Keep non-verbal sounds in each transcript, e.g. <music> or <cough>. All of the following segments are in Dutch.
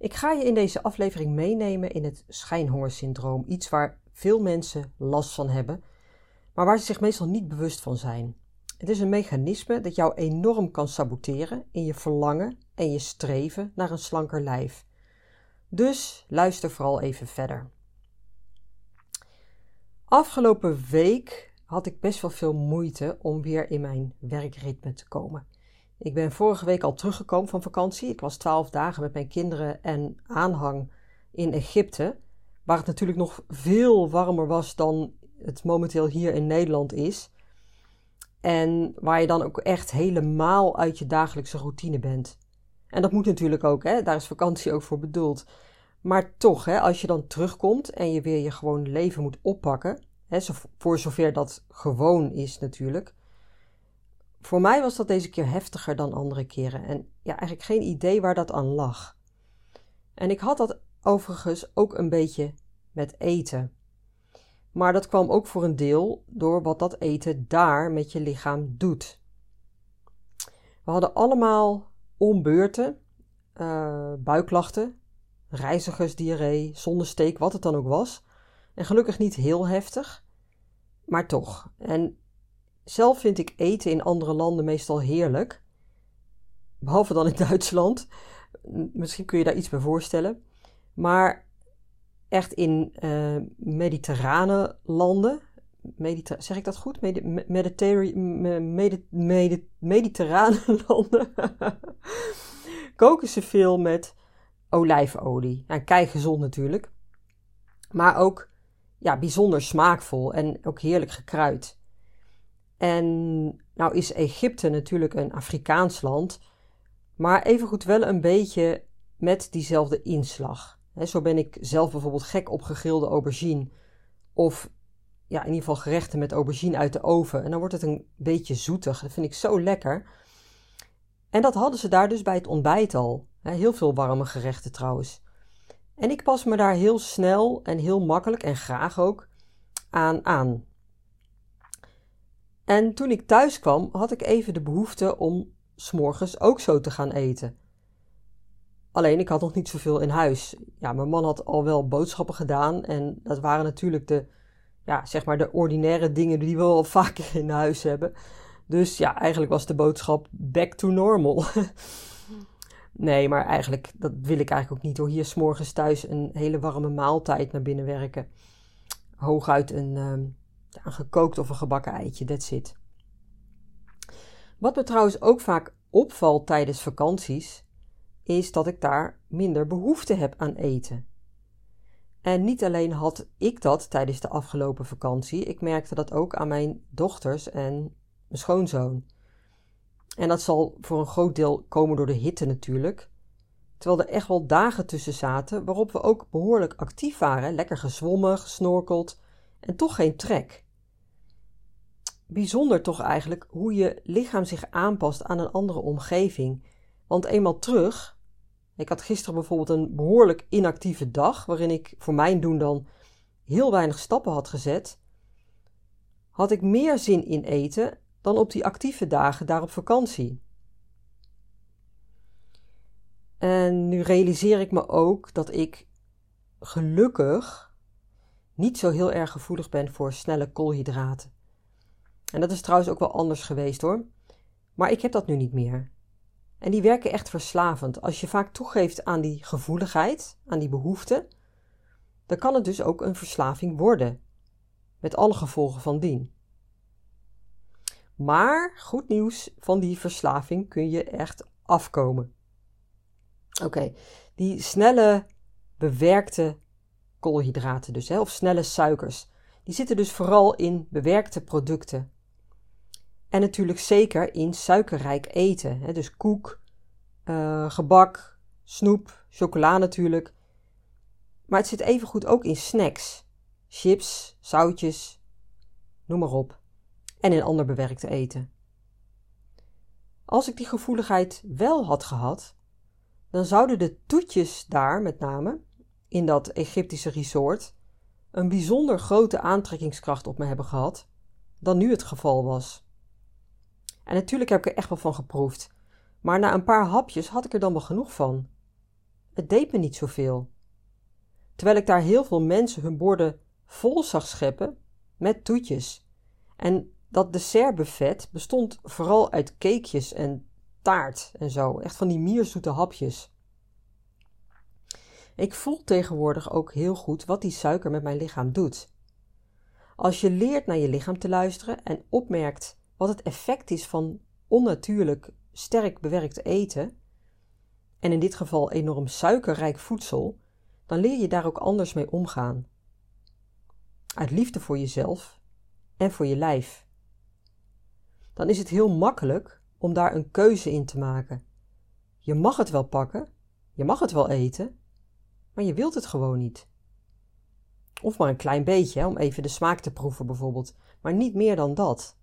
Ik ga je in deze aflevering meenemen in het schijnhongersyndroom, iets waar veel mensen last van hebben, maar waar ze zich meestal niet bewust van zijn. Het is een mechanisme dat jou enorm kan saboteren in je verlangen en je streven naar een slanker lijf. Dus luister vooral even verder. Afgelopen week had ik best wel veel moeite om weer in mijn werkritme te komen. Ik ben vorige week al teruggekomen van vakantie. Ik was twaalf dagen met mijn kinderen en aanhang in Egypte, waar het natuurlijk nog veel warmer was dan het momenteel hier in Nederland is. En waar je dan ook echt helemaal uit je dagelijkse routine bent. En dat moet natuurlijk ook, hè? daar is vakantie ook voor bedoeld. Maar toch, hè, als je dan terugkomt en je weer je gewoon leven moet oppakken, hè, voor zover dat gewoon is natuurlijk, voor mij was dat deze keer heftiger dan andere keren en ja, eigenlijk geen idee waar dat aan lag. En ik had dat overigens ook een beetje met eten. Maar dat kwam ook voor een deel door wat dat eten daar met je lichaam doet. We hadden allemaal ombeurten, uh, buikklachten, reizigersdiarree, zonnesteek, wat het dan ook was. En gelukkig niet heel heftig, maar toch. En zelf vind ik eten in andere landen meestal heerlijk. Behalve dan in <laughs> Duitsland. Misschien kun je daar iets bij voorstellen. Maar echt in uh, mediterrane landen. Zeg ik dat goed? Medi Medi mediterrane <laughs> landen. <laughs> koken ze veel met olijfolie. Nou, kei gezond natuurlijk. Maar ook ja, bijzonder smaakvol en ook heerlijk gekruid. En nou is Egypte natuurlijk een Afrikaans land, maar evengoed wel een beetje met diezelfde inslag. zo ben ik zelf bijvoorbeeld gek op gegrilde aubergine of ja, in ieder geval gerechten met aubergine uit de oven. En dan wordt het een beetje zoetig. Dat vind ik zo lekker. En dat hadden ze daar dus bij het ontbijt al. Heel veel warme gerechten trouwens. En ik pas me daar heel snel en heel makkelijk en graag ook aan aan. En toen ik thuis kwam, had ik even de behoefte om s'morgens ook zo te gaan eten. Alleen ik had nog niet zoveel in huis. Ja, mijn man had al wel boodschappen gedaan en dat waren natuurlijk de, ja, zeg maar de ordinaire dingen die we wel <laughs> vaker in huis hebben. Dus ja, eigenlijk was de boodschap back to normal. <laughs> nee, maar eigenlijk, dat wil ik eigenlijk ook niet door hier s'morgens thuis een hele warme maaltijd naar binnen werken. Hooguit een, ehm, een gekookt of een gebakken eitje, that's it. Wat me trouwens ook vaak opvalt tijdens vakanties, is dat ik daar minder behoefte heb aan eten. En niet alleen had ik dat tijdens de afgelopen vakantie, ik merkte dat ook aan mijn dochters en mijn schoonzoon. En dat zal voor een groot deel komen door de hitte natuurlijk. Terwijl er echt wel dagen tussen zaten waarop we ook behoorlijk actief waren, lekker gezwommen, gesnorkeld en toch geen trek. Bijzonder toch eigenlijk hoe je lichaam zich aanpast aan een andere omgeving. Want eenmaal terug, ik had gisteren bijvoorbeeld een behoorlijk inactieve dag, waarin ik voor mijn doen dan heel weinig stappen had gezet, had ik meer zin in eten dan op die actieve dagen daar op vakantie. En nu realiseer ik me ook dat ik gelukkig niet zo heel erg gevoelig ben voor snelle koolhydraten. En dat is trouwens ook wel anders geweest hoor. Maar ik heb dat nu niet meer. En die werken echt verslavend. Als je vaak toegeeft aan die gevoeligheid, aan die behoefte, dan kan het dus ook een verslaving worden. Met alle gevolgen van dien. Maar goed nieuws, van die verslaving kun je echt afkomen. Oké, die snelle, bewerkte koolhydraten dus, hè, of snelle suikers. Die zitten dus vooral in bewerkte producten. En natuurlijk zeker in suikerrijk eten, hè, dus koek, uh, gebak, snoep, chocola natuurlijk. Maar het zit evengoed ook in snacks, chips, zoutjes, noem maar op. En in ander bewerkte eten. Als ik die gevoeligheid wel had gehad, dan zouden de toetjes daar met name, in dat Egyptische resort, een bijzonder grote aantrekkingskracht op me hebben gehad dan nu het geval was. En natuurlijk heb ik er echt wel van geproefd, maar na een paar hapjes had ik er dan wel genoeg van. Het deed me niet zoveel. Terwijl ik daar heel veel mensen hun borden vol zag scheppen met toetjes. En dat dessertbuffet bestond vooral uit cakejes en taart en zo, echt van die mierzoete hapjes. Ik voel tegenwoordig ook heel goed wat die suiker met mijn lichaam doet. Als je leert naar je lichaam te luisteren en opmerkt wat het effect is van onnatuurlijk sterk bewerkt eten, en in dit geval enorm suikerrijk voedsel, dan leer je daar ook anders mee omgaan. Uit liefde voor jezelf en voor je lijf. Dan is het heel makkelijk om daar een keuze in te maken. Je mag het wel pakken, je mag het wel eten, maar je wilt het gewoon niet. Of maar een klein beetje, om even de smaak te proeven bijvoorbeeld, maar niet meer dan dat.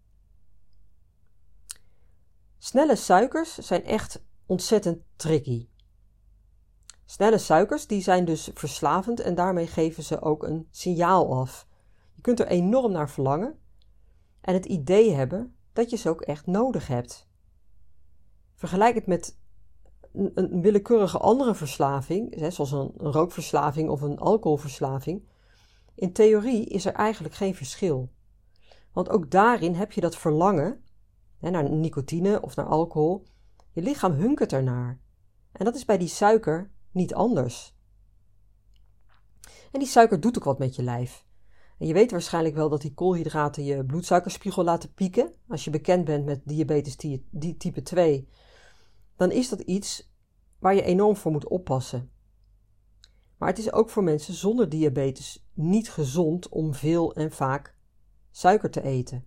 Snelle suikers zijn echt ontzettend tricky. Snelle suikers die zijn dus verslavend en daarmee geven ze ook een signaal af. Je kunt er enorm naar verlangen en het idee hebben dat je ze ook echt nodig hebt. Vergelijk het met een, willekeurige andere verslaving, zoals een rookverslaving of een alcoholverslaving. In theorie is er eigenlijk geen verschil. Want ook daarin heb je dat verlangen naar nicotine of naar alcohol. Je lichaam hunkert ernaar. En dat is bij die suiker niet anders. En die suiker doet ook wat met je lijf. En je weet waarschijnlijk wel dat die koolhydraten je bloedsuikerspiegel laten pieken. Als je bekend bent met diabetes type 2, dan is dat iets waar je enorm voor moet oppassen. Maar het is ook voor mensen zonder diabetes niet gezond om veel en vaak suiker te eten.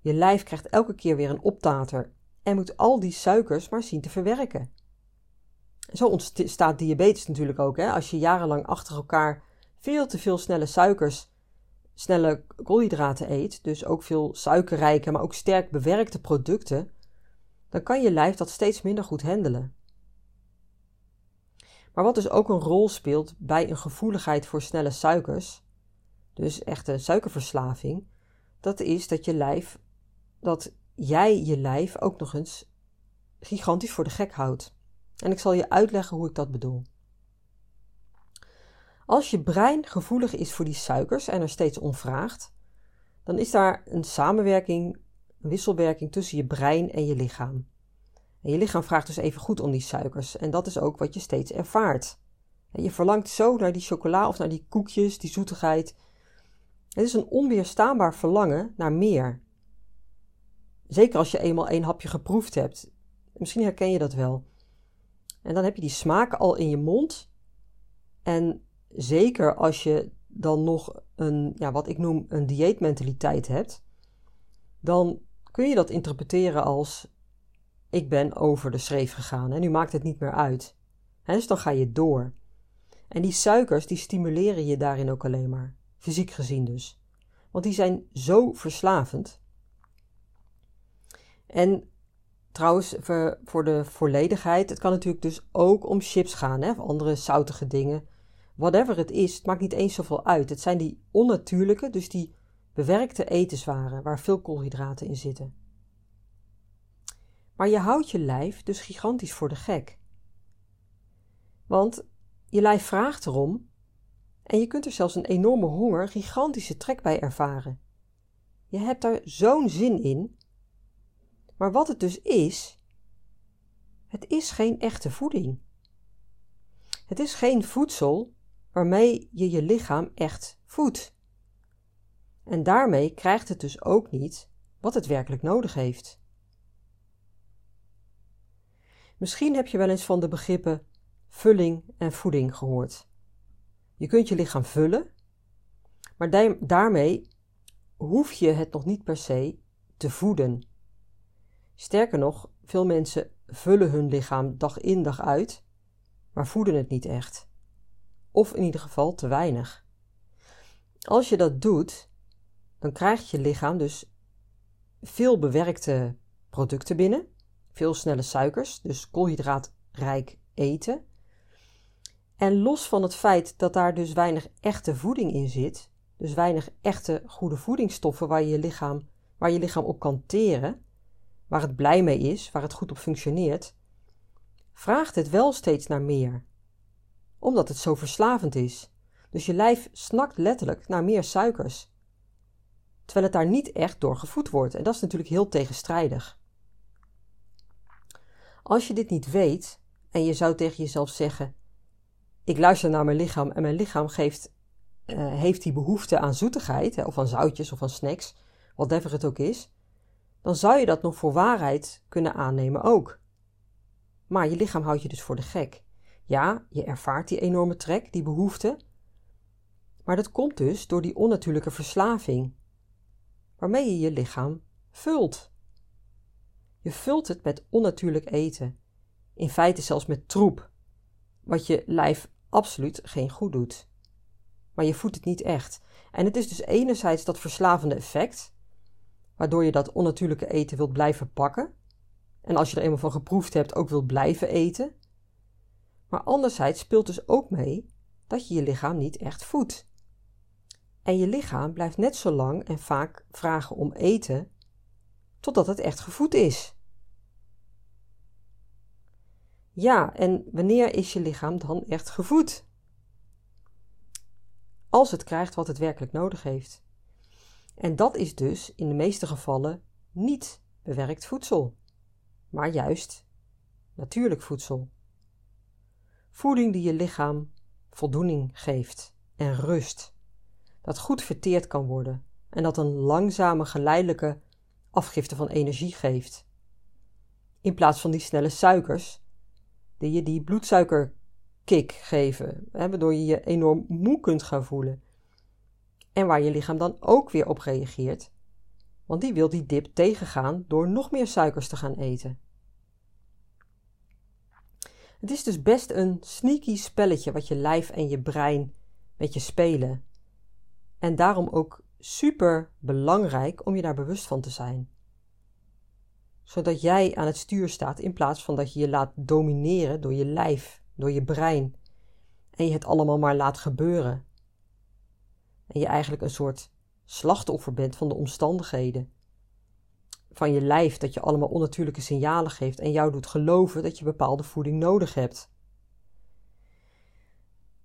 Je lijf krijgt elke keer weer een optater en moet al die suikers maar zien te verwerken. Zo ontstaat diabetes natuurlijk ook. Hè? Als je jarenlang achter elkaar veel te veel snelle suikers, snelle koolhydraten eet, dus ook veel suikerrijke, maar ook sterk bewerkte producten, dan kan je lijf dat steeds minder goed handelen. Maar wat dus ook een rol speelt bij een gevoeligheid voor snelle suikers, dus echte suikerverslaving, dat is dat je lijf, dat jij je lijf ook nog eens gigantisch voor de gek houdt. En ik zal je uitleggen hoe ik dat bedoel. Als je brein gevoelig is voor die suikers en er steeds om vraagt, dan is daar een samenwerking, wisselwerking tussen je brein en je lichaam. En je lichaam vraagt dus even goed om die suikers. En dat is ook wat je steeds ervaart. Je verlangt zo naar die chocola of naar die koekjes, die zoetigheid. Het is een onweerstaanbaar verlangen naar meer. Zeker als je eenmaal één hapje geproefd hebt. Misschien herken je dat wel. En dan heb je die smaak al in je mond. En zeker als je dan nog een, ja, wat ik noem een dieetmentaliteit hebt, dan kun je dat interpreteren als ik ben over de schreef gegaan en nu maakt het niet meer uit. dus dan ga je door. En die suikers die stimuleren je daarin ook alleen maar, fysiek gezien dus. Want die zijn zo verslavend. En trouwens, voor de volledigheid, het kan natuurlijk dus ook om chips gaan, hè, of andere zoutige dingen. Whatever het is, het maakt niet eens zoveel uit. Het zijn die onnatuurlijke, dus die bewerkte etenswaren waar veel koolhydraten in zitten. Maar je houdt je lijf dus gigantisch voor de gek. Want je lijf vraagt erom en je kunt er zelfs een enorme honger, gigantische trek bij ervaren. Je hebt daar zo'n zin in. Maar wat het dus is, het is geen echte voeding. Het is geen voedsel waarmee je je lichaam echt voedt. En daarmee krijgt het dus ook niet wat het werkelijk nodig heeft. Misschien heb je wel eens van de begrippen vulling en voeding gehoord. Je kunt je lichaam vullen, maar daarmee hoef je het nog niet per se te voeden. Sterker nog, veel mensen vullen hun lichaam dag in dag uit, maar voeden het niet echt. Of in ieder geval te weinig. Als je dat doet, dan krijgt je lichaam dus veel bewerkte producten binnen, veel snelle suikers, dus koolhydraatrijk eten. En los van het feit dat daar dus weinig echte voeding in zit, dus weinig echte goede voedingsstoffen waar je lichaam, waar je lichaam op kan teren, waar het blij mee is, waar het goed op functioneert, vraagt het wel steeds naar meer. Omdat het zo verslavend is. Dus je lijf snakt letterlijk naar meer suikers. Terwijl het daar niet echt door gevoed wordt. En dat is natuurlijk heel tegenstrijdig. Als je dit niet weet en je zou tegen jezelf zeggen: Ik luister naar mijn lichaam en mijn lichaam geeft, uh, heeft die behoefte aan zoetigheid, of aan zoutjes of aan snacks, whatever het ook is, dan zou je dat nog voor waarheid kunnen aannemen ook. Maar je lichaam houdt je dus voor de gek. Ja, je ervaart die enorme trek, die behoefte. Maar dat komt dus door die onnatuurlijke verslaving, waarmee je je lichaam vult. Je vult het met onnatuurlijk eten, in feite zelfs met troep, wat je lijf absoluut geen goed doet. Maar je voedt het niet echt. En het is dus enerzijds dat verslavende effect, waardoor je dat onnatuurlijke eten wilt blijven pakken. En als je er eenmaal van geproefd hebt, ook wilt blijven eten. Maar anderzijds speelt dus ook mee dat je je lichaam niet echt voedt. En je lichaam blijft net zo lang en vaak vragen om eten totdat het echt gevoed is. Ja, en wanneer is je lichaam dan echt gevoed? Als het krijgt wat het werkelijk nodig heeft. En dat is dus in de meeste gevallen niet bewerkt voedsel, maar juist natuurlijk voedsel. Voeding die je lichaam voldoening geeft en rust, dat goed verteerd kan worden en dat een langzame, geleidelijke afgifte van energie geeft. In plaats van die snelle suikers, die je die bloedsuikerkick geven, hè, waardoor je je enorm moe kunt gaan voelen en waar je lichaam dan ook weer op reageert, want die wil die dip tegengaan door nog meer suikers te gaan eten. Het is dus best een sneaky spelletje wat je lijf en je brein met je spelen. En daarom ook super belangrijk om je daar bewust van te zijn. Zodat jij aan het stuur staat in plaats van dat je je laat domineren door je lijf, door je brein. En je het allemaal maar laat gebeuren en je eigenlijk een soort slachtoffer bent van de omstandigheden. Van je lijf dat je allemaal onnatuurlijke signalen geeft en jou doet geloven dat je bepaalde voeding nodig hebt.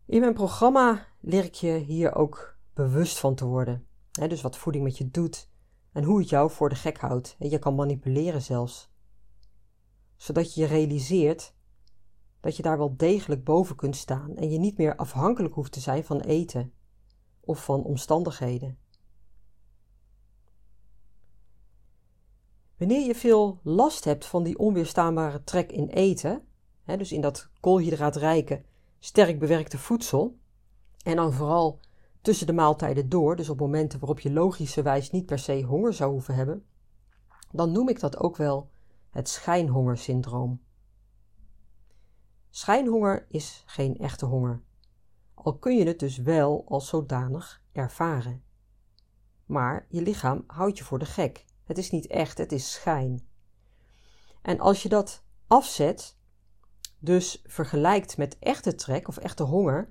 In mijn programma leer ik je hier ook bewust van te worden. dus wat voeding met je doet en hoe het jou voor de gek houdt. En je kan manipuleren zelfs. Zodat je je realiseert dat je daar wel degelijk boven kunt staan en je niet meer afhankelijk hoeft te zijn van eten of van omstandigheden. Wanneer je veel last hebt van die onweerstaanbare trek in eten, dus in dat koolhydraatrijke, sterk bewerkte voedsel, en dan vooral tussen de maaltijden door, dus op momenten waarop je logischerwijs niet per se honger zou hoeven hebben, dan noem ik dat ook wel het schijnhongersyndroom. Schijnhonger is geen echte honger al kun je het dus wel als zodanig ervaren. Maar je lichaam houdt je voor de gek. Het is niet echt, het is schijn. En als je dat afzet, dus vergelijkt met echte trek of echte honger,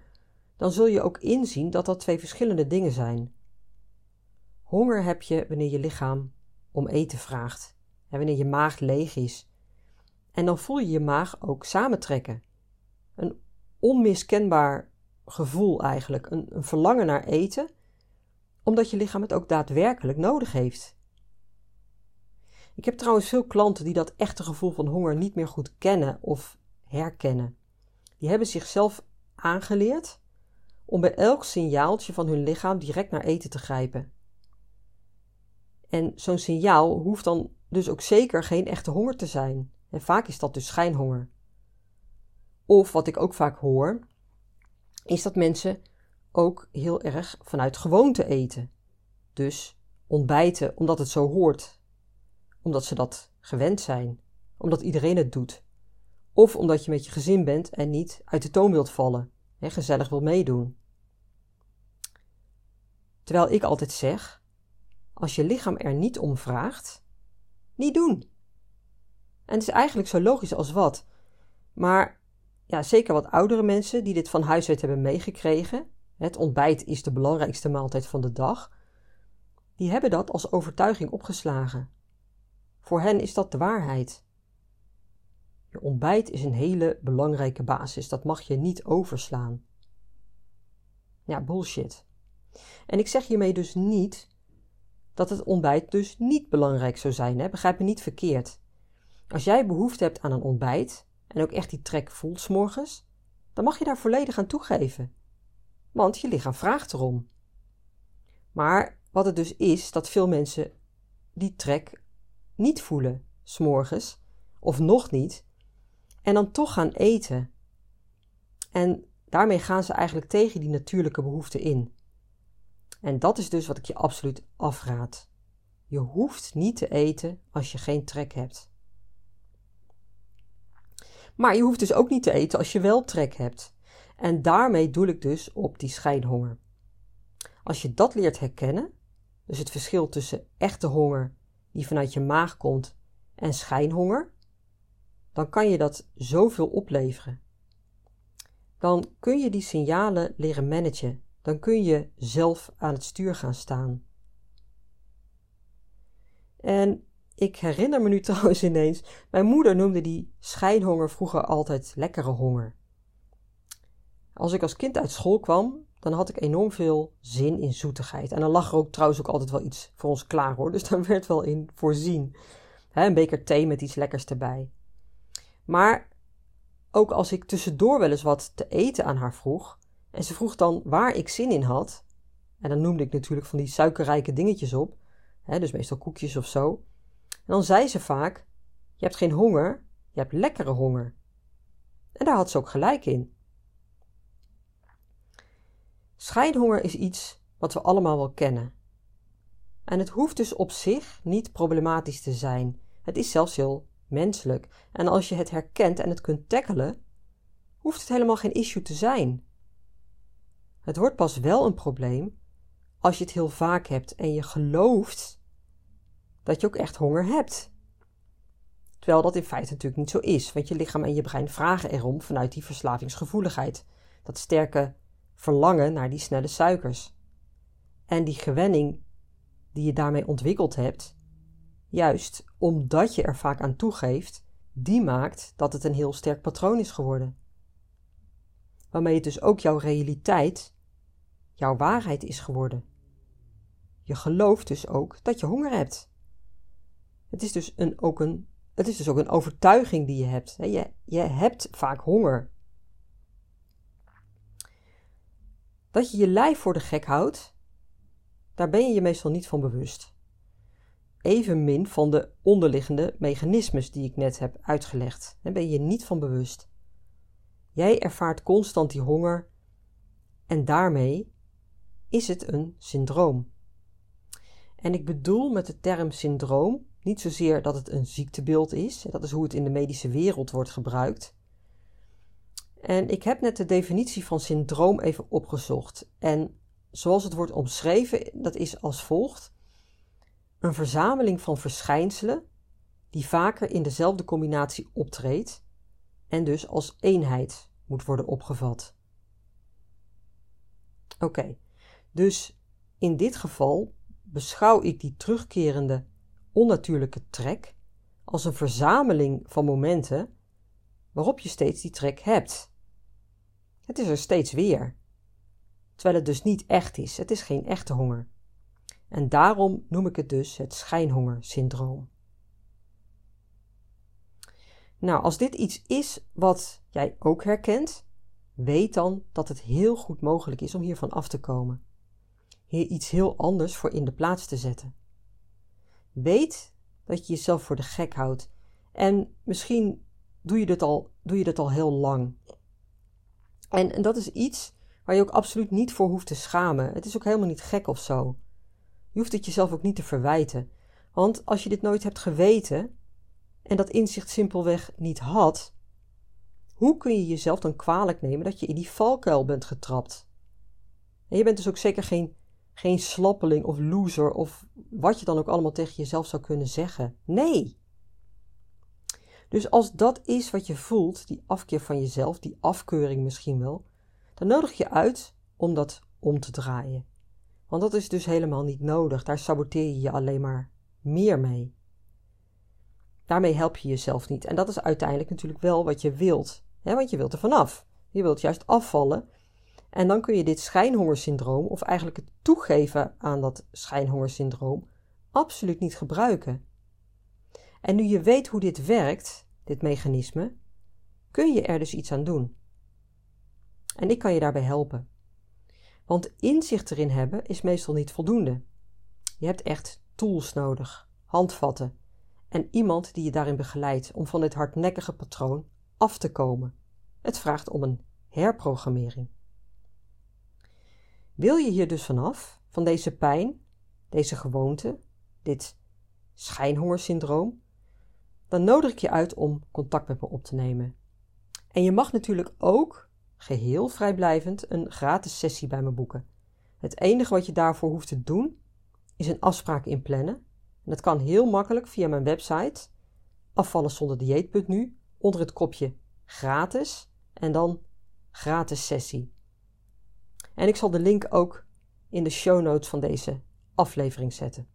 dan zul je ook inzien dat dat twee verschillende dingen zijn. Honger heb je wanneer je lichaam om eten vraagt en wanneer je maag leeg is. En dan voel je je maag ook samentrekken. Een onmiskenbaar gevoel eigenlijk, een, een verlangen naar eten, omdat je lichaam het ook daadwerkelijk nodig heeft. Ik heb trouwens veel klanten die dat echte gevoel van honger niet meer goed kennen of herkennen. Die hebben zichzelf aangeleerd om bij elk signaaltje van hun lichaam direct naar eten te grijpen. En zo'n signaal hoeft dan dus ook zeker geen echte honger te zijn. En vaak is dat dus schijnhonger. Of wat ik ook vaak hoor, is dat mensen ook heel erg vanuit gewoonte eten. Dus ontbijten omdat het zo hoort, omdat ze dat gewend zijn, omdat iedereen het doet. Of omdat je met je gezin bent en niet uit de toon wilt vallen en gezellig wil meedoen. Terwijl ik altijd zeg: als je lichaam er niet om vraagt, niet doen. En het is eigenlijk zo logisch als wat. Maar ja, zeker wat oudere mensen die dit van huis uit hebben meegekregen, het ontbijt is de belangrijkste maaltijd van de dag, die hebben dat als overtuiging opgeslagen. Voor hen is dat de waarheid. Je ontbijt is een hele belangrijke basis, dat mag je niet overslaan. Ja, bullshit. En ik zeg hiermee dus niet dat het ontbijt dus niet belangrijk zou zijn. Hè? Begrijp me niet verkeerd. Als jij behoefte hebt aan een ontbijt en ook echt die trek voelt morgens, dan mag je daar volledig aan toegeven. Want je lichaam vraagt erom. Maar wat het dus is, dat veel mensen die trek niet voelen, s'morgens, of nog niet, en dan toch gaan eten. En daarmee gaan ze eigenlijk tegen die natuurlijke behoeften in. En dat is dus wat ik je absoluut afraad. Je hoeft niet te eten als je geen trek hebt. Maar je hoeft dus ook niet te eten als je wel trek hebt. En daarmee doel ik dus op die schijnhonger. Als je dat leert herkennen, dus het verschil tussen echte honger die vanuit je maag komt en schijnhonger, dan kan je dat zoveel opleveren. Dan kun je die signalen leren managen. Dan kun je zelf aan het stuur gaan staan. En ik herinner me nu <laughs> trouwens ineens, mijn moeder noemde die schijnhonger vroeger altijd lekkere honger. Als ik als kind uit school kwam, dan had ik enorm veel zin in zoetigheid. En dan lag er ook trouwens ook altijd wel iets voor ons klaar hoor, <laughs> dus daar werd wel in voorzien. een beker thee met iets lekkers erbij. Maar ook als ik tussendoor wel eens wat te eten aan haar vroeg, en ze vroeg dan waar ik zin in had, en dan noemde ik natuurlijk van die suikerrijke dingetjes op, hè, dus meestal koekjes of zo, en dan zei ze vaak: Je hebt geen honger, je hebt lekkere honger. En daar had ze ook gelijk in. Schijnhonger is iets wat we allemaal wel kennen. En het hoeft dus op zich niet problematisch te zijn. Het is zelfs heel menselijk. En als je het herkent en het kunt tackelen, hoeft het helemaal geen issue te zijn. Het wordt pas wel een probleem als je het heel vaak hebt en je gelooft dat je ook echt honger hebt. Terwijl dat in feite natuurlijk niet zo is, want je lichaam en je brein vragen erom vanuit die verslavingsgevoeligheid. Dat sterke verlangen naar die snelle suikers. En die gewenning die je daarmee ontwikkeld hebt, juist omdat je er vaak aan toegeeft, die maakt dat het een heel sterk patroon is geworden. Waarmee het dus ook jouw realiteit, jouw waarheid is geworden. Je gelooft dus ook dat je honger hebt. Het is dus, een, ook, een, het is dus ook een overtuiging die je hebt. Je, je hebt vaak honger. Dat je je lijf voor de gek houdt, daar ben je je meestal niet van bewust. Evenmin van de onderliggende mechanismes die ik net heb uitgelegd. Daar ben je niet van bewust. Jij ervaart constant die honger en daarmee is het een syndroom. En ik bedoel met de term syndroom niet zozeer dat het een ziektebeeld is, dat is hoe het in de medische wereld wordt gebruikt, en ik heb net de definitie van syndroom even opgezocht. En zoals het wordt omschreven, dat is als volgt: een verzameling van verschijnselen die vaker in dezelfde combinatie optreedt en dus als eenheid moet worden opgevat. Oké, dus in dit geval beschouw ik die terugkerende onnatuurlijke trek als een verzameling van momenten waarop je steeds die trek hebt. Het is er steeds weer. Terwijl het dus niet echt is. Het is geen echte honger. En daarom noem ik het dus het schijnhongersyndroom. Nou, als dit iets is wat jij ook herkent, weet dan dat het heel goed mogelijk is om hiervan af te komen. Hier iets heel anders voor in de plaats te zetten. Weet dat je jezelf voor de gek houdt. En misschien doe je dit al, doe je dit al heel lang. En, en dat is iets waar je ook absoluut niet voor hoeft te schamen. Het is ook helemaal niet gek of zo. Je hoeft het jezelf ook niet te verwijten. Want als je dit nooit hebt geweten, en dat inzicht simpelweg niet had, hoe kun je jezelf dan kwalijk nemen dat je in die valkuil bent getrapt? En je bent dus ook zeker geen, geen slappeling of loser of wat je dan ook allemaal tegen jezelf zou kunnen zeggen. Nee. Dus als dat is wat je voelt, die afkeer van jezelf, die afkeuring misschien wel, dan nodig je uit om dat om te draaien. Want dat is dus helemaal niet nodig. Daar saboteer je je alleen maar meer mee. Daarmee help je jezelf niet. En dat is uiteindelijk natuurlijk wel wat je wilt. Hè? Want je wilt er vanaf. Je wilt juist afvallen. En dan kun je dit schijnhongersyndroom, of eigenlijk het toegeven aan dat schijnhongersyndroom, absoluut niet gebruiken. En nu je weet hoe dit werkt, dit mechanisme, kun je er dus iets aan doen. En ik kan je daarbij helpen. Want inzicht erin hebben is meestal niet voldoende. Je hebt echt tools nodig, handvatten en iemand die je daarin begeleidt om van dit hardnekkige patroon af te komen. Het vraagt om een herprogrammering. Wil je hier dus vanaf, van deze pijn, deze gewoonte, dit schijnhongersyndroom, dan nodig ik je uit om contact met me op te nemen. En je mag natuurlijk ook, geheel vrijblijvend, een gratis sessie bij me boeken. Het enige wat je daarvoor hoeft te doen, is een afspraak inplannen. En dat kan heel makkelijk via mijn website afvallenzonderdieet.nu onder het kopje gratis en dan gratis sessie. En ik zal de link ook in de show notes van deze aflevering zetten.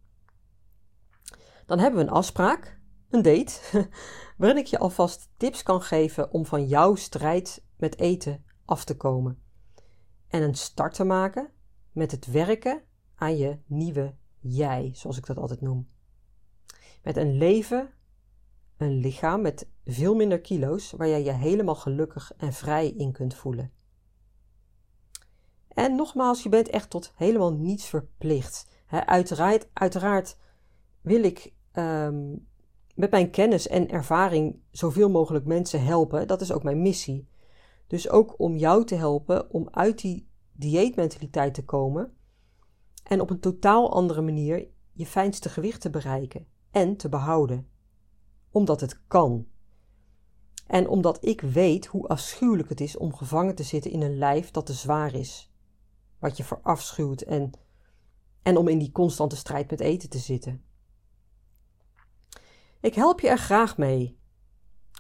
Dan hebben we een afspraak, een date, <laughs> waarin ik je alvast tips kan geven om van jouw strijd met eten af te komen. En een start te maken met het werken aan je nieuwe jij, zoals ik dat altijd noem. Met een leven, een lichaam met veel minder kilo's, waar jij je helemaal gelukkig en vrij in kunt voelen. En nogmaals, je bent echt tot helemaal niets verplicht. uiteraard, wil ik ehm, met mijn kennis en ervaring zoveel mogelijk mensen helpen. Dat is ook mijn missie. Dus ook om jou te helpen om uit die dieetmentaliteit te komen en op een totaal andere manier je fijnste gewicht te bereiken en te behouden. Omdat het kan. En omdat ik weet hoe afschuwelijk het is om gevangen te zitten in een lijf dat te zwaar is wat je verafschuwt en, en om in die constante strijd met eten te zitten. Ik help je er graag mee.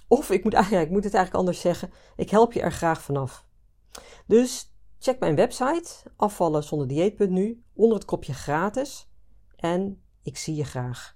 Of ik moet, <laughs> eigenlijk, ik moet het eigenlijk anders zeggen, ik help je er graag vanaf. Dus check mijn website afvallenzonderdieet.nu onder het kopje gratis en ik zie je graag.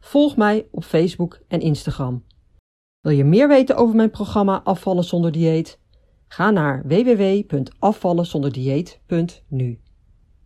volg mij op Facebook en Instagram. Wil je meer weten over mijn programma Afvallen zonder dieet? Ga naar www.afvallenzonderdieet.nu